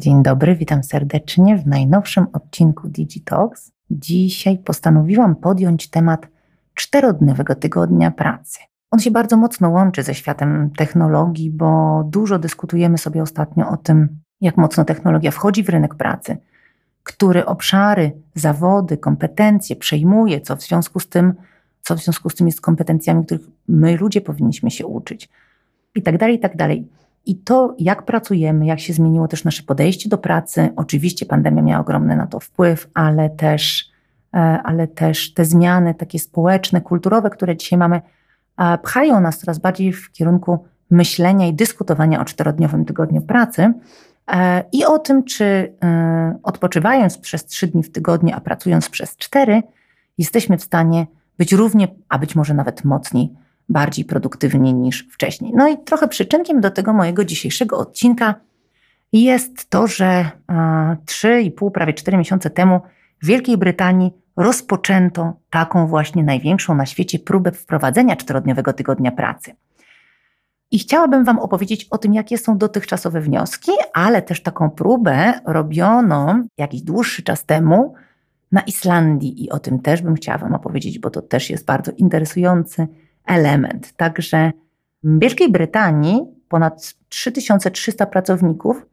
Dzień dobry, witam serdecznie w najnowszym odcinku Digitalks. Dzisiaj postanowiłam podjąć temat czterodniowego tygodnia pracy. On się bardzo mocno łączy ze światem technologii, bo dużo dyskutujemy sobie ostatnio o tym, jak mocno technologia wchodzi w rynek pracy, które obszary, zawody, kompetencje przejmuje, co w związku z tym, co w związku z tym jest kompetencjami, których my ludzie powinniśmy się uczyć. I tak dalej, i tak dalej. I to, jak pracujemy, jak się zmieniło też nasze podejście do pracy. Oczywiście pandemia miała ogromny na to wpływ, ale też, e, ale też te zmiany takie społeczne, kulturowe, które dzisiaj mamy, pchają nas coraz bardziej w kierunku myślenia i dyskutowania o czterodniowym tygodniu pracy e, i o tym, czy e, odpoczywając przez trzy dni w tygodniu, a pracując przez cztery, jesteśmy w stanie być równie, a być może nawet mocniej bardziej produktywni niż wcześniej. No i trochę przyczynkiem do tego mojego dzisiejszego odcinka jest to, że 3,5, prawie 4 miesiące temu w Wielkiej Brytanii rozpoczęto taką właśnie największą na świecie próbę wprowadzenia czterodniowego tygodnia pracy. I chciałabym Wam opowiedzieć o tym, jakie są dotychczasowe wnioski, ale też taką próbę robiono jakiś dłuższy czas temu na Islandii i o tym też bym chciała Wam opowiedzieć, bo to też jest bardzo interesujący element. Także w Wielkiej Brytanii ponad 3300 pracowników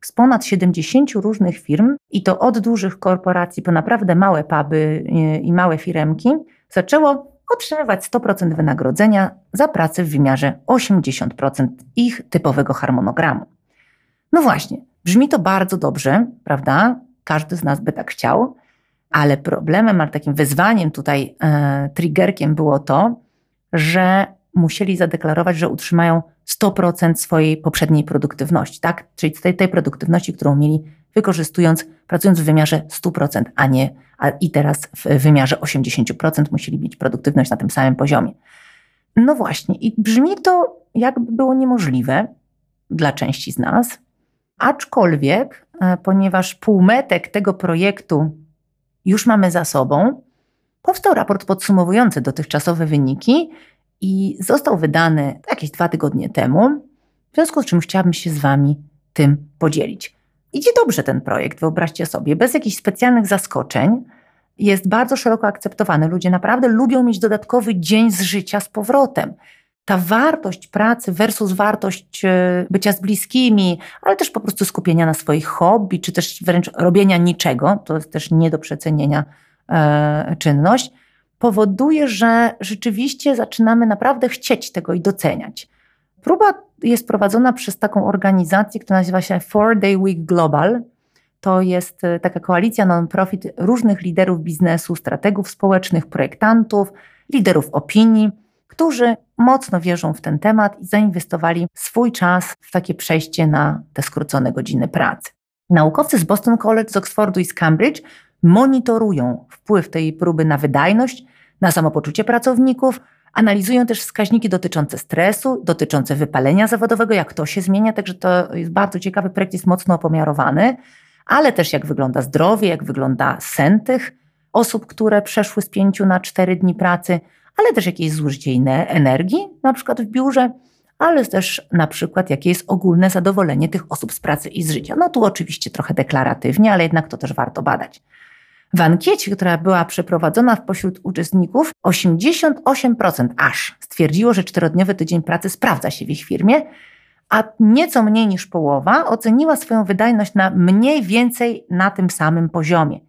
z ponad 70 różnych firm, i to od dużych korporacji po naprawdę małe puby i małe firemki, zaczęło otrzymywać 100% wynagrodzenia za pracę w wymiarze 80% ich typowego harmonogramu. No właśnie, brzmi to bardzo dobrze, prawda? Każdy z nas by tak chciał, ale problemem, ale takim wyzwaniem tutaj, e, triggerkiem było to, że musieli zadeklarować, że utrzymają 100% swojej poprzedniej produktywności, tak? Czyli tej, tej produktywności, którą mieli wykorzystując, pracując w wymiarze 100%, a nie, a i teraz w wymiarze 80% musieli mieć produktywność na tym samym poziomie. No właśnie, i brzmi to jakby było niemożliwe dla części z nas, aczkolwiek, e, ponieważ półmetek tego projektu już mamy za sobą, powstał raport podsumowujący dotychczasowe wyniki i został wydany jakieś dwa tygodnie temu, w związku z czym chciałabym się z Wami tym podzielić. Idzie dobrze ten projekt, wyobraźcie sobie, bez jakichś specjalnych zaskoczeń. Jest bardzo szeroko akceptowany. Ludzie naprawdę lubią mieć dodatkowy dzień z życia z powrotem. Ta wartość pracy versus wartość e, bycia z bliskimi, ale też po prostu skupienia na swoich hobby, czy też wręcz robienia niczego, to jest też nie do przecenienia czynność, powoduje, że rzeczywiście zaczynamy naprawdę chcieć tego i doceniać. Próba jest prowadzona przez taką organizację, która nazywa się Four Day Week Global. To jest e, taka koalicja non-profit różnych liderów biznesu, strategów społecznych, projektantów, liderów opinii, którzy mocno wierzą w ten temat i zainwestowali swój czas w takie przejście na te skrócone godziny pracy. Naukowcy z Boston College, z Oxfordu i z Cambridge monitorują wpływ tej próby na wydajność, na samopoczucie pracowników, analizują też wskaźniki dotyczące stresu, dotyczące wypalenia zawodowego, jak to się zmienia, także to jest bardzo ciekawy projekt, jest mocno opomiarowany, ale też jak wygląda zdrowie, jak wygląda sen tych osób, które przeszły z pięciu na cztery dni pracy, ale też jakieś zużycie energii, na przykład w biurze, ale też na przykład jakie jest ogólne zadowolenie tych osób z pracy i z życia. No tu oczywiście trochę deklaratywnie, ale jednak to też warto badać. W ankiecie, która była przeprowadzona pośród uczestników, 88% aż stwierdziło, że czterodniowy tydzień pracy sprawdza się w ich firmie, a nieco mniej niż połowa oceniła swoją wydajność na mniej więcej na tym samym poziomie.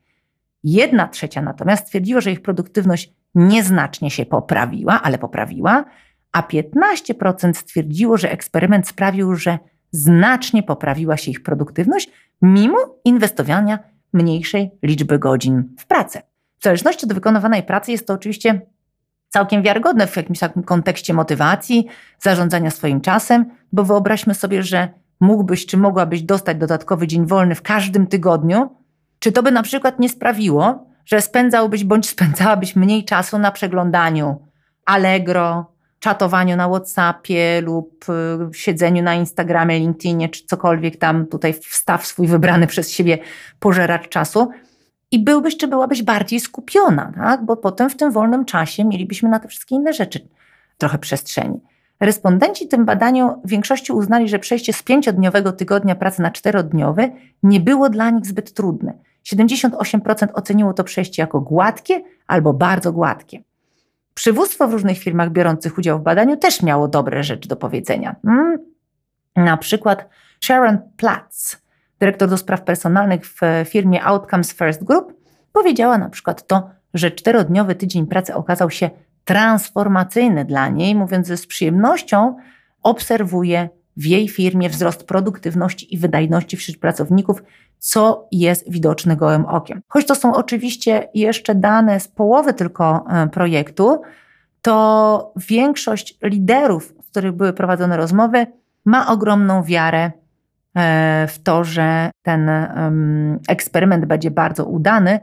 Jedna trzecia natomiast stwierdziła, że ich produktywność nieznacznie się poprawiła, ale poprawiła, a 15% stwierdziło, że eksperyment sprawił, że znacznie poprawiła się ich produktywność, mimo inwestowania mniejszej liczby godzin w pracę. W zależności od wykonywanej pracy jest to oczywiście całkiem wiarygodne w jakimś takim kontekście motywacji, zarządzania swoim czasem, bo wyobraźmy sobie, że mógłbyś czy mogłabyś dostać dodatkowy dzień wolny w każdym tygodniu, czy to by na przykład nie sprawiło, że spędzałbyś bądź spędzałabyś mniej czasu na przeglądaniu Allegro, czatowaniu na WhatsAppie lub y, siedzeniu na Instagramie, LinkedInie czy cokolwiek tam tutaj wstaw swój wybrany przez siebie pożeracz czasu i byłbyś czy byłabyś bardziej skupiona, tak? bo potem w tym wolnym czasie mielibyśmy na te wszystkie inne rzeczy trochę przestrzeni. Respondenci w tym badaniu w większości uznali, że przejście z pięciodniowego tygodnia pracy na czterodniowy nie było dla nich zbyt trudne. 78% oceniło to przejście jako gładkie albo bardzo gładkie. Przywództwo w różnych firmach biorących udział w badaniu też miało dobre rzeczy do powiedzenia. Hmm? Na przykład Sharon Platz, dyrektor do spraw personalnych w firmie Outcomes First Group, powiedziała na przykład to, że czterodniowy tydzień pracy okazał się transformacyjny dla niej, mówiąc, że z przyjemnością obserwuje w jej firmie wzrost produktywności i wydajności wśród pracowników, co jest widoczne gołym okiem. Choć to są oczywiście jeszcze dane z połowy tylko e, projektu, to większość liderów, z których były prowadzone rozmowy, ma ogromną wiarę e, w to, że ten eksperyment będzie bardzo udany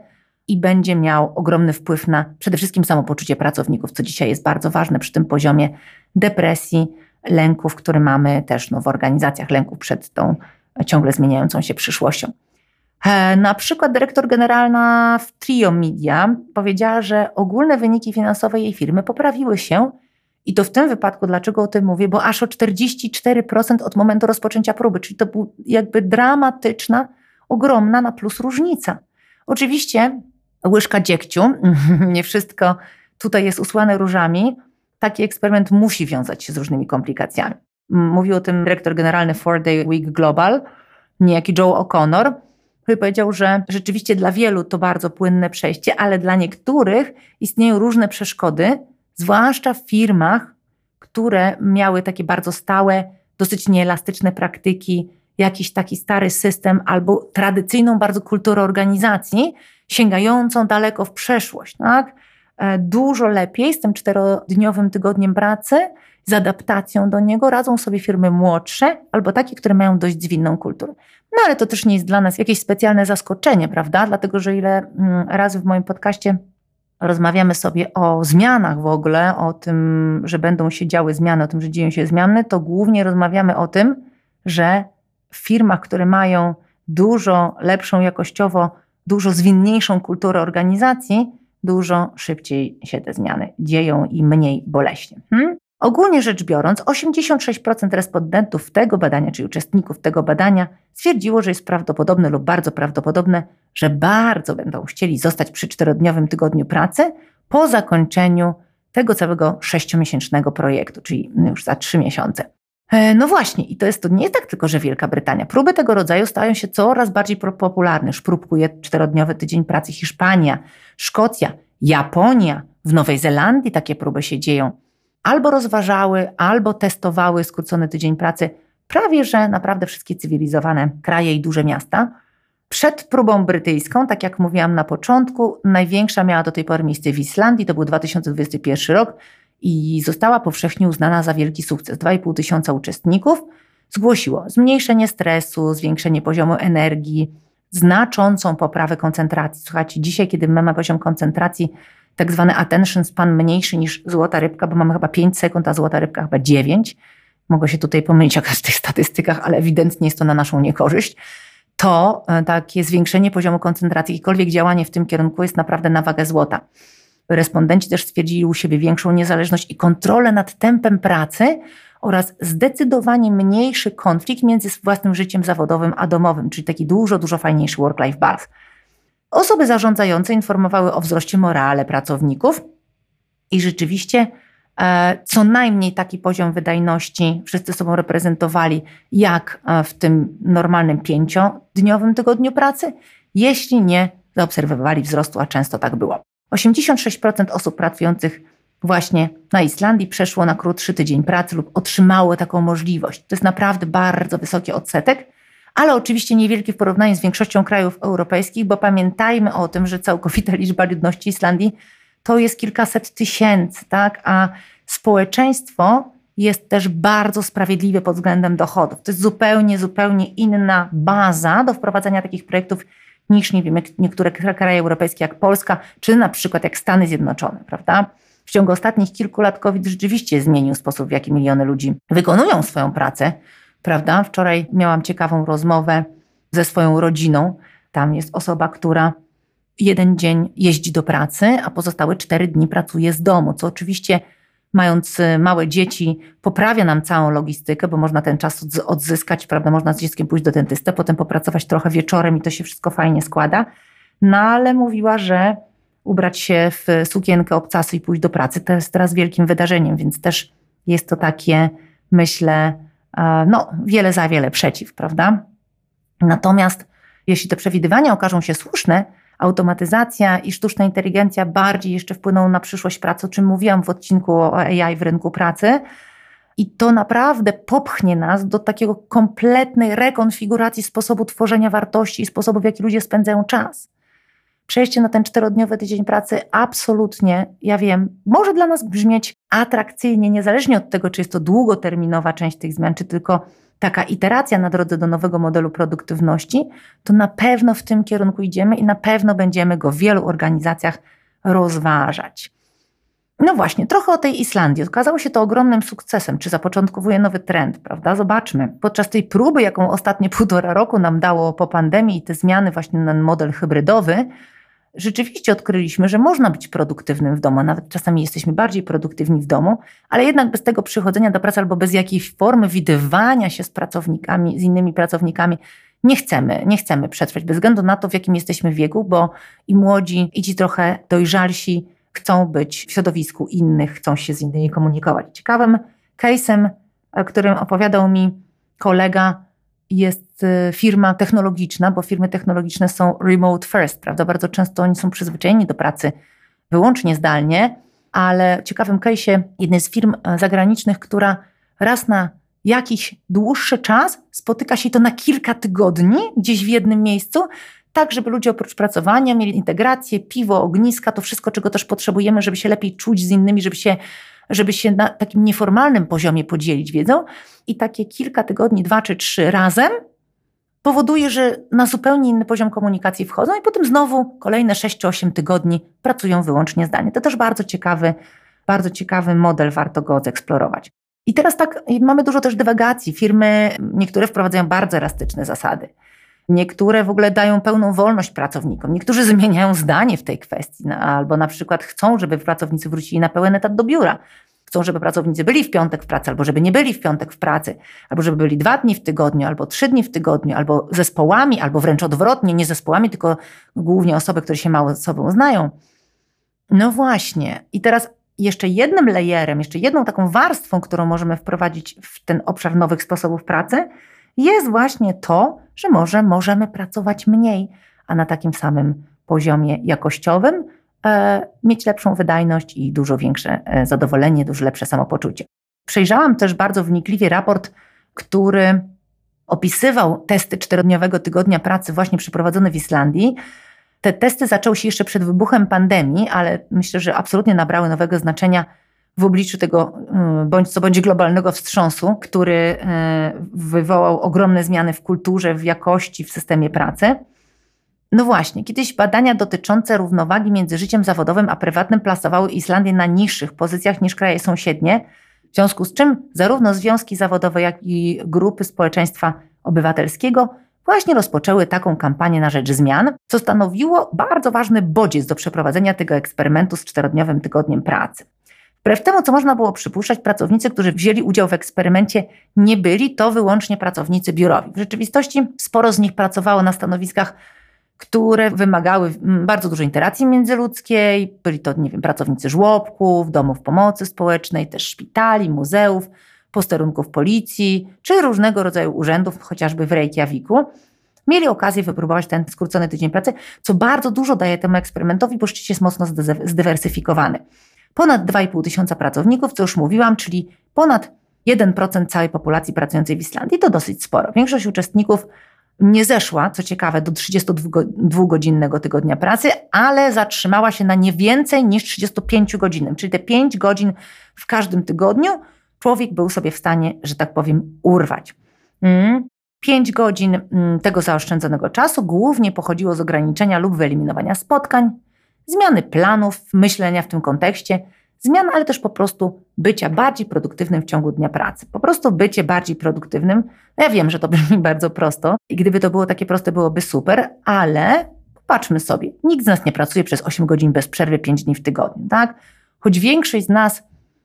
i będzie miał ogromny wpływ na przede wszystkim samopoczucie pracowników, co dzisiaj jest bardzo ważne przy tym poziomie depresji, lęków, który mamy też no, w organizacjach, lęków przed tą ciągle zmieniającą się przyszłością. E, na przykład dyrektor generalna w Trio Media powiedziała, że ogólne wyniki finansowe jej firmy poprawiły się i to w tym wypadku, dlaczego o tym mówię, bo aż o 44% od momentu rozpoczęcia próby, czyli to była jakby dramatyczna, ogromna na plus różnica. Oczywiście łyżka dziegciu, nie wszystko tutaj jest usłane różami. Taki eksperyment musi wiązać się z różnymi komplikacjami. Mówił o tym dyrektor generalny Four Day Week Global, niejaki Joe O'Connor, który powiedział, że rzeczywiście dla wielu to bardzo płynne przejście, ale dla niektórych istnieją różne przeszkody, zwłaszcza w firmach, które miały takie bardzo stałe, dosyć nieelastyczne praktyki, jakiś taki stary system albo tradycyjną bardzo kulturę organizacji, sięgającą daleko w przeszłość. Tak? E, dużo lepiej z tym czterodniowym tygodniem pracy, z adaptacją do niego radzą sobie firmy młodsze albo takie, które mają dość zwinną kulturę. No ale to też nie jest dla nas jakieś specjalne zaskoczenie, prawda? Dlatego, że ile mm, razy w moim podcaście rozmawiamy sobie o zmianach w ogóle, o tym, że będą się działy zmiany, o tym, że dzieją się zmiany, to głównie rozmawiamy o tym, że w firmach, które mają dużo lepszą jakościowo, dużo zwinniejszą kulturę organizacji, dużo szybciej się te zmiany dzieją i mniej boleśnie. Hmm? Ogólnie rzecz biorąc, 86% respondentów tego badania, czyli uczestników tego badania, stwierdziło, że jest prawdopodobne lub bardzo prawdopodobne, że bardzo będą chcieli zostać przy czterodniowym tygodniu pracy po zakończeniu tego całego sześciomiesięcznego projektu, czyli już za trzy miesiące. E, no właśnie, i to jest to nie tak tylko, że Wielka Brytania. Próby tego rodzaju stają się coraz bardziej popularne. Już próbkuje czterodniowy tydzień pracy Hiszpania, Szkocja, Japonia, w Nowej Zelandii takie próby się dzieją. Albo rozważały, albo testowały skrócony tydzień pracy prawie że naprawdę wszystkie cywilizowane kraje i duże miasta. Przed próbą brytyjską, tak jak mówiłam na początku, największa miała do tej pory miejsce w Islandii, to był 2021 rok i została powszechnie uznana za wielki sukces. 2,5 tysiąca uczestników zgłosiło zmniejszenie stresu, zwiększenie poziomu energii, znaczącą poprawę koncentracji. Słuchajcie, dzisiaj, kiedy mamy poziom koncentracji, tak zwany attention span mniejszy niż złota rybka, bo mamy chyba 5 sekund, a złota rybka chyba 9. Mogę się tutaj pomylić jakaś w tych statystykach, ale ewidentnie jest to na naszą niekorzyść. To e, takie zwiększenie poziomu koncentracji, jakiekolwiek działanie w tym kierunku jest naprawdę na wagę złota. Respondenci też stwierdzili u siebie większą niezależność i kontrolę nad tempem pracy oraz zdecydowanie mniejszy konflikt między własnym życiem zawodowym a domowym, czyli taki dużo, dużo fajniejszy work-life balance. Osoby zarządzające informowały o wzroście morale pracowników i rzeczywiście e, co najmniej taki poziom wydajności wszyscy sobą reprezentowali, jak e, w tym normalnym pięciodniowym tygodniu pracy, jeśli nie zaobserwowali wzrostu, a często tak było. 86% osób pracujących właśnie na Islandii przeszło na krótszy tydzień pracy lub otrzymało taką możliwość. To jest naprawdę bardzo wysoki odsetek, ale oczywiście niewielki w porównaniu z większością krajów europejskich, bo pamiętajmy o tym, że całkowita liczba ludności Islandii to jest kilkaset tysięcy, tak? a społeczeństwo jest też bardzo sprawiedliwe pod względem dochodów. To jest zupełnie, zupełnie inna baza do wprowadzania takich projektów niż nie wiem, niektóre kraje europejskie jak Polska, czy na przykład jak Stany Zjednoczone, prawda? W ciągu ostatnich kilku lat COVID rzeczywiście zmienił sposób, w jaki miliony ludzi wykonują swoją pracę, prawda? Wczoraj miałam ciekawą rozmowę ze swoją rodziną. Tam jest osoba, która jeden dzień jeździ do pracy, a pozostałe cztery dni pracuje z domu, co oczywiście mając y, małe dzieci, poprawia nam całą logistykę, bo można ten czas odzyskać, prawda? Można z dzieckiem pójść do dentysty, potem popracować trochę wieczorem i to się wszystko fajnie składa. No ale mówiła, że ubrać się w sukienkę obcasy i pójść do pracy to jest teraz wielkim wydarzeniem, więc też jest to takie, myślę, e, no wiele za wiele przeciw, prawda? Natomiast jeśli te przewidywania okażą się słuszne, automatyzacja i sztuczna inteligencja bardziej jeszcze wpłyną na przyszłość pracy, o czym mówiłam w odcinku o AI w rynku pracy. I to naprawdę popchnie nas do takiego kompletnej rekonfiguracji sposobu tworzenia wartości i sposobu, w jaki ludzie spędzają czas. Przejście na ten czterodniowy tydzień pracy absolutnie, ja wiem, może dla nas brzmieć atrakcyjnie, niezależnie od tego, czy jest to długoterminowa część tych zmian, czy tylko taka iteracja na drodze do nowego modelu produktywności, to na pewno w tym kierunku idziemy i na pewno będziemy go w wielu organizacjach rozważać. No właśnie, trochę o tej Islandii. Okazało się to ogromnym sukcesem, czy zapoczątkowuje nowy trend, prawda? Zobaczmy. Podczas tej próby, jaką ostatnie półtora roku nam dało po pandemii i te zmiany właśnie na model hybrydowy, rzeczywiście odkryliśmy, że można być produktywnym w domu, nawet czasami jesteśmy bardziej produktywni w domu, ale jednak bez tego przychodzenia do pracy albo bez jakiejś formy widywania się z pracownikami, z innymi pracownikami, nie chcemy, nie chcemy przetrwać, bez względu na to, w jakim jesteśmy wieku, bo i młodzi, i ci trochę dojrzalsi chcą być w środowisku innych, chcą się z innymi komunikować. Ciekawym case'em, którym opowiadał mi kolega, jest y, firma technologiczna, bo firmy technologiczne są remote first, prawda? Bardzo często oni są przyzwyczajeni do pracy wyłącznie zdalnie, ale ciekawym case'ie jednej z firm e, zagranicznych, która raz na jakiś dłuższy czas spotyka się to na kilka tygodni gdzieś w jednym miejscu, tak żeby ludzie oprócz pracowania mieli integrację, piwo, ogniska, to wszystko, czego też potrzebujemy, żeby się lepiej czuć z innymi, żeby się żeby się na takim nieformalnym poziomie podzielić wiedzą i takie kilka tygodni, dwa czy trzy razem powoduje, że na zupełnie inny poziom komunikacji wchodzą i potem znowu kolejne 6 czy 8 tygodni pracują wyłącznie zdalnie. To też bardzo ciekawy, bardzo ciekawy model, warto go zeksplorować. I teraz tak, mamy dużo też dywagacji. Firmy, niektóre wprowadzają bardzo elastyczne zasady. Niektóre w ogóle dają pełną wolność pracownikom. Niektórzy zmieniają zdanie w tej kwestii, no, albo na przykład chcą, żeby pracownicy wrócili na pełen etat do biura. Chcą, żeby pracownicy byli w piątek w pracy, albo żeby nie byli w piątek w pracy, albo żeby byli dwa dni w tygodniu, albo trzy dni w tygodniu, albo zespołami, albo wręcz odwrotnie, nie zespołami, tylko głównie osoby, które się mało ze sobą znają. No właśnie. I teraz jeszcze jednym layerem, jeszcze jedną taką warstwą, którą możemy wprowadzić w ten obszar nowych sposobów pracy, jest właśnie to, że może możemy pracować mniej, a na takim samym poziomie jakościowym mieć lepszą wydajność i dużo większe e, zadowolenie, dużo lepsze samopoczucie. Przejrzałam też bardzo wnikliwie raport, który opisywał testy czterodniowego tygodnia pracy właśnie przeprowadzone w Islandii. Te testy zaczęły się jeszcze przed wybuchem pandemii, ale myślę, że absolutnie nabrały nowego znaczenia w obliczu tego y, bądź co bądź globalnego wstrząsu, który wywołał ogromne zmiany w kulturze, w jakości, w systemie pracy. No właśnie, kiedyś badania dotyczące równowagi między życiem zawodowym a prywatnym plasowały Islandię na niższych pozycjach niż kraje sąsiednie, w związku z czym zarówno związki zawodowe, jak i grupy społeczeństwa obywatelskiego właśnie rozpoczęły taką kampanię na rzecz zmian, co stanowiło bardzo ważny bodziec do przeprowadzenia tego eksperymentu z czterodniowym tygodniem pracy. Wbrew temu, co można było przypuszczać, pracownicy, którzy wzięli udział w eksperymencie, nie byli to wyłącznie pracownicy biurowi. W rzeczywistości sporo z nich pracowało na stanowiskach, które wymagały bardzo dużej interakcji międzyludzkiej. Byli to, nie wiem, pracownicy żłobków, domów pomocy społecznej, też szpitali, muzeów, posterunków policji, czy różnego rodzaju urzędów, chociażby w Reykjaviku. Mieli okazję wypróbować ten skrócony tydzień pracy, co bardzo dużo daje temu eksperymentowi, bo rzeczywiście jest mocno zdywersyfikowany ponad 2,5 tysiąca pracowników, co już mówiłam, czyli ponad 1% całej populacji pracującej w Islandii. To dosyć sporo. Większość uczestników nie zeszła, co ciekawe, do 32-godzinnego tygodnia pracy, ale zatrzymała się na nie więcej niż 35 godzinnym, czyli te 5 godzin w każdym tygodniu człowiek był sobie w stanie, że tak powiem, urwać. 5 mm. godzin mm, tego zaoszczędzonego czasu głównie pochodziło z ograniczenia lub wyeliminowania spotkań, zmiany planów, myślenia w tym kontekście, zmian, ale też po prostu bycia bardziej produktywnym w ciągu dnia pracy. Po prostu bycie bardziej produktywnym. Ja wiem, że to brzmi bardzo prosto i gdyby to było takie proste, byłoby super, ale popatrzmy sobie. Nikt z nas nie pracuje przez 8 godzin bez przerwy 5 dni w tygodniu, tak? Choć większość z nas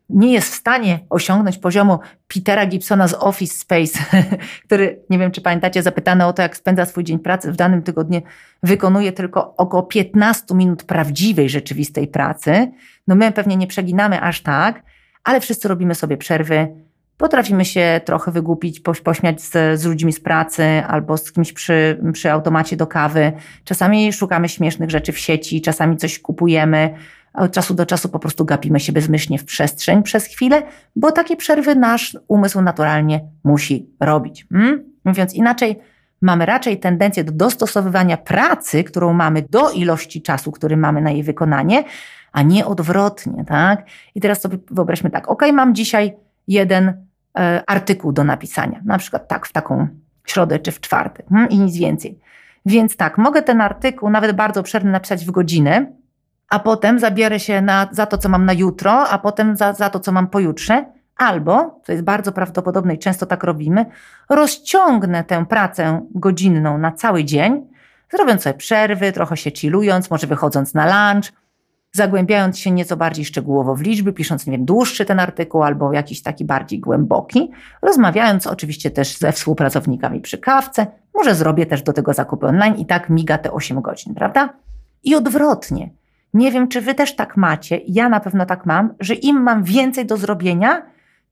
nie jest w stanie osiągnąć poziomu Petera Gibsona z Office Space, który, nie wiem czy pamiętacie, zapytany o to, jak spędza swój dzień pracy w danym tygodniu, wykonuje tylko około 15 minut prawdziwej, rzeczywistej pracy. No my pewnie nie przeginamy aż tak, ale wszyscy robimy sobie przerwy, potrafimy się trochę wygłupić, pośmiać z, z ludźmi z pracy albo z kimś przy, przy automacie do kawy. Czasami szukamy śmiesznych rzeczy w sieci, czasami coś kupujemy, od czasu do czasu po prostu gapimy się bezmyślnie w przestrzeń przez chwilę, bo takie przerwy nasz umysł naturalnie musi robić. Hmm? Mówiąc inaczej, mamy raczej tendencję do dostosowywania pracy, którą mamy do ilości czasu, który mamy na jej wykonanie, a nie odwrotnie, tak? I teraz sobie wyobraźmy tak, ok, mam dzisiaj jeden e, artykuł do napisania, na przykład tak, w taką środę czy w czwartek hmm? i nic więcej. Więc tak, mogę ten artykuł, nawet bardzo obszerny, napisać w godzinę, a potem zabiorę się na, za to, co mam na jutro, a potem za, za to, co mam pojutrze. Albo, co jest bardzo prawdopodobne i często tak robimy, rozciągnę tę pracę godzinną na cały dzień, zrobiąc sobie przerwy, trochę się chillując, może wychodząc na lunch, zagłębiając się nieco bardziej szczegółowo w liczby, pisząc, nie wiem, dłuższy ten artykuł albo jakiś taki bardziej głęboki, rozmawiając oczywiście też ze współpracownikami przy kawce, może zrobię też do tego zakupy online i tak miga te 8 godzin, prawda? I odwrotnie. Nie wiem, czy wy też tak macie, ja na pewno tak mam, że im mam więcej do zrobienia,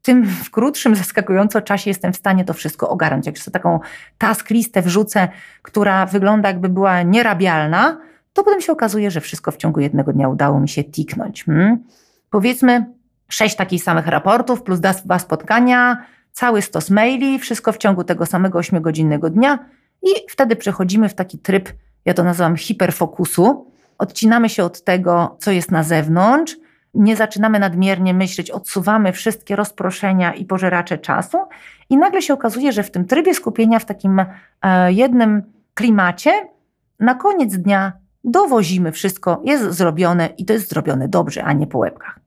tym w krótszym, zaskakująco czasie jestem w stanie to wszystko ogarnąć. Jak sobie taką task listę wrzucę, która wygląda jakby była nierabialna, to potem się okazuje, że wszystko w ciągu jednego dnia udało mi się tiknąć. Hmm? Powiedzmy sześć takich samych raportów plus dwa spotkania, cały stos maili, wszystko w ciągu tego samego ośmiogodzinnego dnia i wtedy przechodzimy w taki tryb, ja to nazywam hiperfokusu, odcinamy się od tego, co jest na zewnątrz, nie zaczynamy nadmiernie myśleć, odsuwamy wszystkie rozproszenia i pożeracze czasu, i nagle się okazuje, że w tym trybie skupienia, w takim e, jednym klimacie, na koniec dnia dowozimy wszystko, jest zrobione i to jest zrobione dobrze, a nie po łebkach.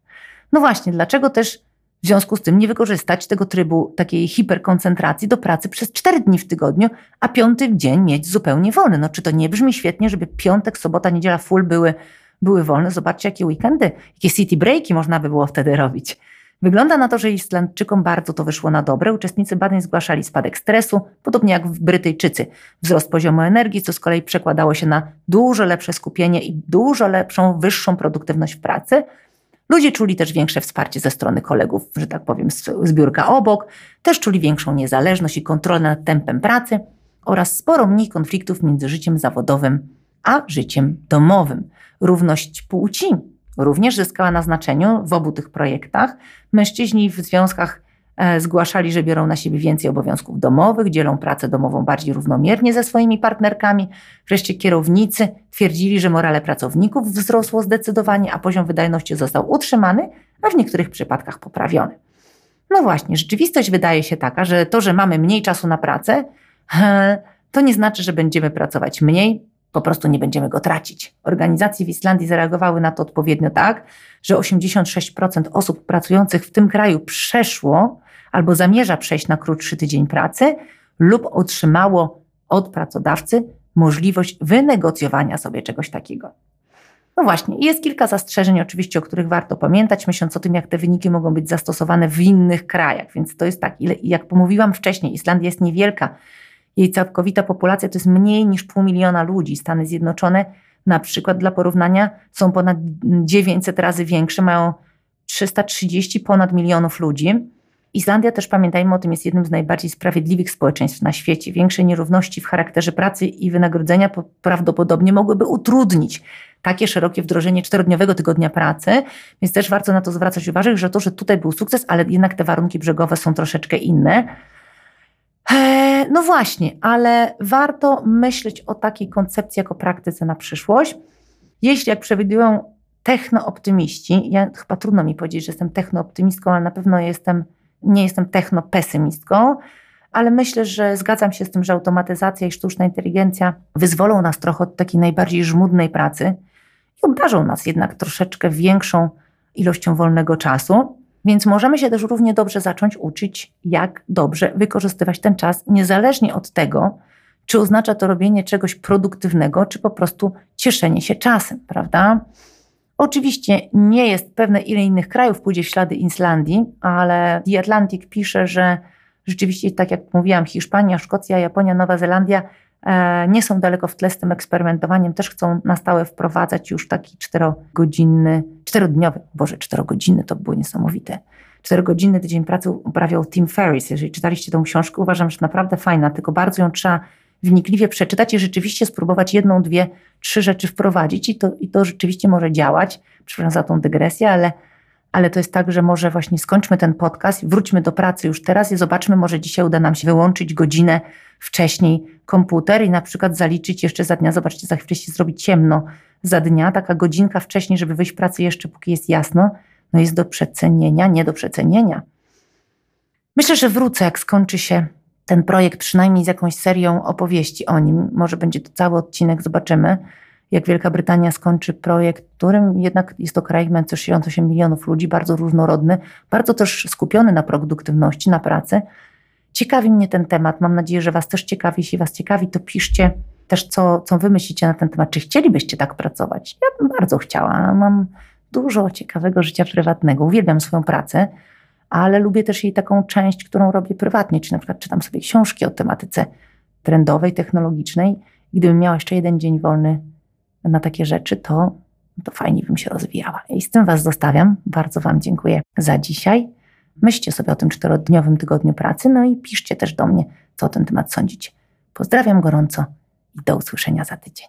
No właśnie, dlaczego też w związku z tym nie wykorzystać tego trybu takiej hiperkoncentracji do pracy przez cztery dni w tygodniu, a piąty dzień mieć zupełnie wolny. No czy to nie brzmi świetnie, żeby piątek, sobota, niedziela full były, były wolne? Zobaczcie, jakie weekendy, jakie city breaki można by było wtedy robić. Wygląda na to, że Islandczykom bardzo to wyszło na dobre. Uczestnicy badań zgłaszali spadek stresu, podobnie jak Brytyjczycy. Wzrost poziomu energii, co z kolei przekładało się na dużo lepsze skupienie i dużo lepszą, wyższą produktywność w pracy, Ludzie czuli też większe wsparcie ze strony kolegów, że tak powiem, zbiórka obok, też czuli większą niezależność i kontrolę nad tempem pracy oraz sporo mniej konfliktów między życiem zawodowym a życiem domowym. Równość płci również zyskała na znaczeniu w obu tych projektach. Mężczyźni w związkach E, zgłaszali, że biorą na siebie więcej obowiązków domowych, dzielą pracę domową bardziej równomiernie ze swoimi partnerkami. Wreszcie kierownicy twierdzili, że morale pracowników wzrosło zdecydowanie, a poziom wydajności został utrzymany, a w niektórych przypadkach poprawiony. No właśnie, rzeczywistość wydaje się taka, że to, że mamy mniej czasu na pracę, to nie znaczy, że będziemy pracować mniej, po prostu nie będziemy go tracić. Organizacje w Islandii zareagowały na to odpowiednio tak, że 86% osób pracujących w tym kraju przeszło albo zamierza przejść na krótszy tydzień pracy lub otrzymało od pracodawcy możliwość wynegocjowania sobie czegoś takiego. No właśnie, jest kilka zastrzeżeń oczywiście, o których warto pamiętać, myśląc o tym, jak te wyniki mogą być zastosowane w innych krajach. Więc to jest tak, ile, jak pomówiłam wcześniej, Islandia jest niewielka. Jej całkowita populacja to jest mniej niż pół miliona ludzi. Stany Zjednoczone, na przykład dla porównania, są ponad 900 razy większe, mają 330 ponad milionów ludzi. Islandia też, pamiętajmy o tym, jest jednym z najbardziej sprawiedliwych społeczeństw na świecie. Większe nierówności w charakterze pracy i wynagrodzenia prawdopodobnie mogłyby utrudnić takie szerokie wdrożenie czterodniowego tygodnia pracy, więc też warto na to zwracać uwagę, że to, że tutaj był sukces, ale jednak te warunki brzegowe są troszeczkę inne. Eee, no właśnie, ale warto myśleć o takiej koncepcji jako praktyce na przyszłość. Jeśli, jak przewidują technooptymiści, ja chyba trudno mi powiedzieć, że jestem technooptymistką, ale na pewno jestem nie jestem technopesymistką, ale myślę, że zgadzam się z tym, że automatyzacja i sztuczna inteligencja wyzwolą nas trochę od takiej najbardziej żmudnej pracy i obdarzą nas jednak troszeczkę większą ilością wolnego czasu. Więc możemy się też równie dobrze zacząć uczyć, jak dobrze wykorzystywać ten czas, niezależnie od tego, czy oznacza to robienie czegoś produktywnego, czy po prostu cieszenie się czasem, prawda? Oczywiście nie jest pewne, ile innych krajów pójdzie w ślady Islandii, ale The Atlantic pisze, że rzeczywiście, tak jak mówiłam, Hiszpania, Szkocja, Japonia, Nowa Zelandia nie są daleko w tle z tym eksperymentowaniem. Też chcą na stałe wprowadzać już taki czterogodzinny, czterodniowy, boże, czterogodzinny to było niesamowite. Czterogodzinny tydzień pracy uprawiał Tim Ferriss. Jeżeli czytaliście tą książkę, uważam, że naprawdę fajna, tylko bardzo ją trzeba wnikliwie przeczytać i rzeczywiście spróbować jedną, dwie, trzy rzeczy wprowadzić i to, i to rzeczywiście może działać. Przepraszam za tą dygresję, ale, ale to jest tak, że może właśnie skończmy ten podcast, wróćmy do pracy już teraz i zobaczmy, może dzisiaj uda nam się wyłączyć godzinę wcześniej komputer i na przykład zaliczyć jeszcze za dnia, zobaczcie, za chwilę się zrobi ciemno za dnia, taka godzinka wcześniej, żeby wyjść w pracy jeszcze póki jest jasno, no jest do przecenienia, nie do przecenienia. Myślę, że wrócę, jak skończy się ten projekt, przynajmniej z jakąś serią opowieści o nim. Może będzie to cały odcinek, zobaczymy. Jak Wielka Brytania skończy projekt, którym jednak jest to kraj mający 68 milionów ludzi, bardzo różnorodny, bardzo też skupiony na produktywności, na pracy. Ciekawi mnie ten temat. Mam nadzieję, że Was też ciekawi. Jeśli Was ciekawi, to piszcie też, co, co Wy myślicie na ten temat. Czy chcielibyście tak pracować? Ja bym bardzo chciała. Mam dużo ciekawego życia prywatnego. Uwielbiam swoją pracę ale lubię też jej taką część, którą robię prywatnie, czy na przykład czytam sobie książki o tematyce trendowej, technologicznej. Gdybym miała jeszcze jeden dzień wolny na takie rzeczy, to, to fajnie bym się rozwijała. I z tym Was zostawiam. Bardzo Wam dziękuję za dzisiaj. Myślcie sobie o tym czterodniowym tygodniu pracy, no i piszcie też do mnie, co o ten temat sądzicie. Pozdrawiam gorąco i do usłyszenia za tydzień.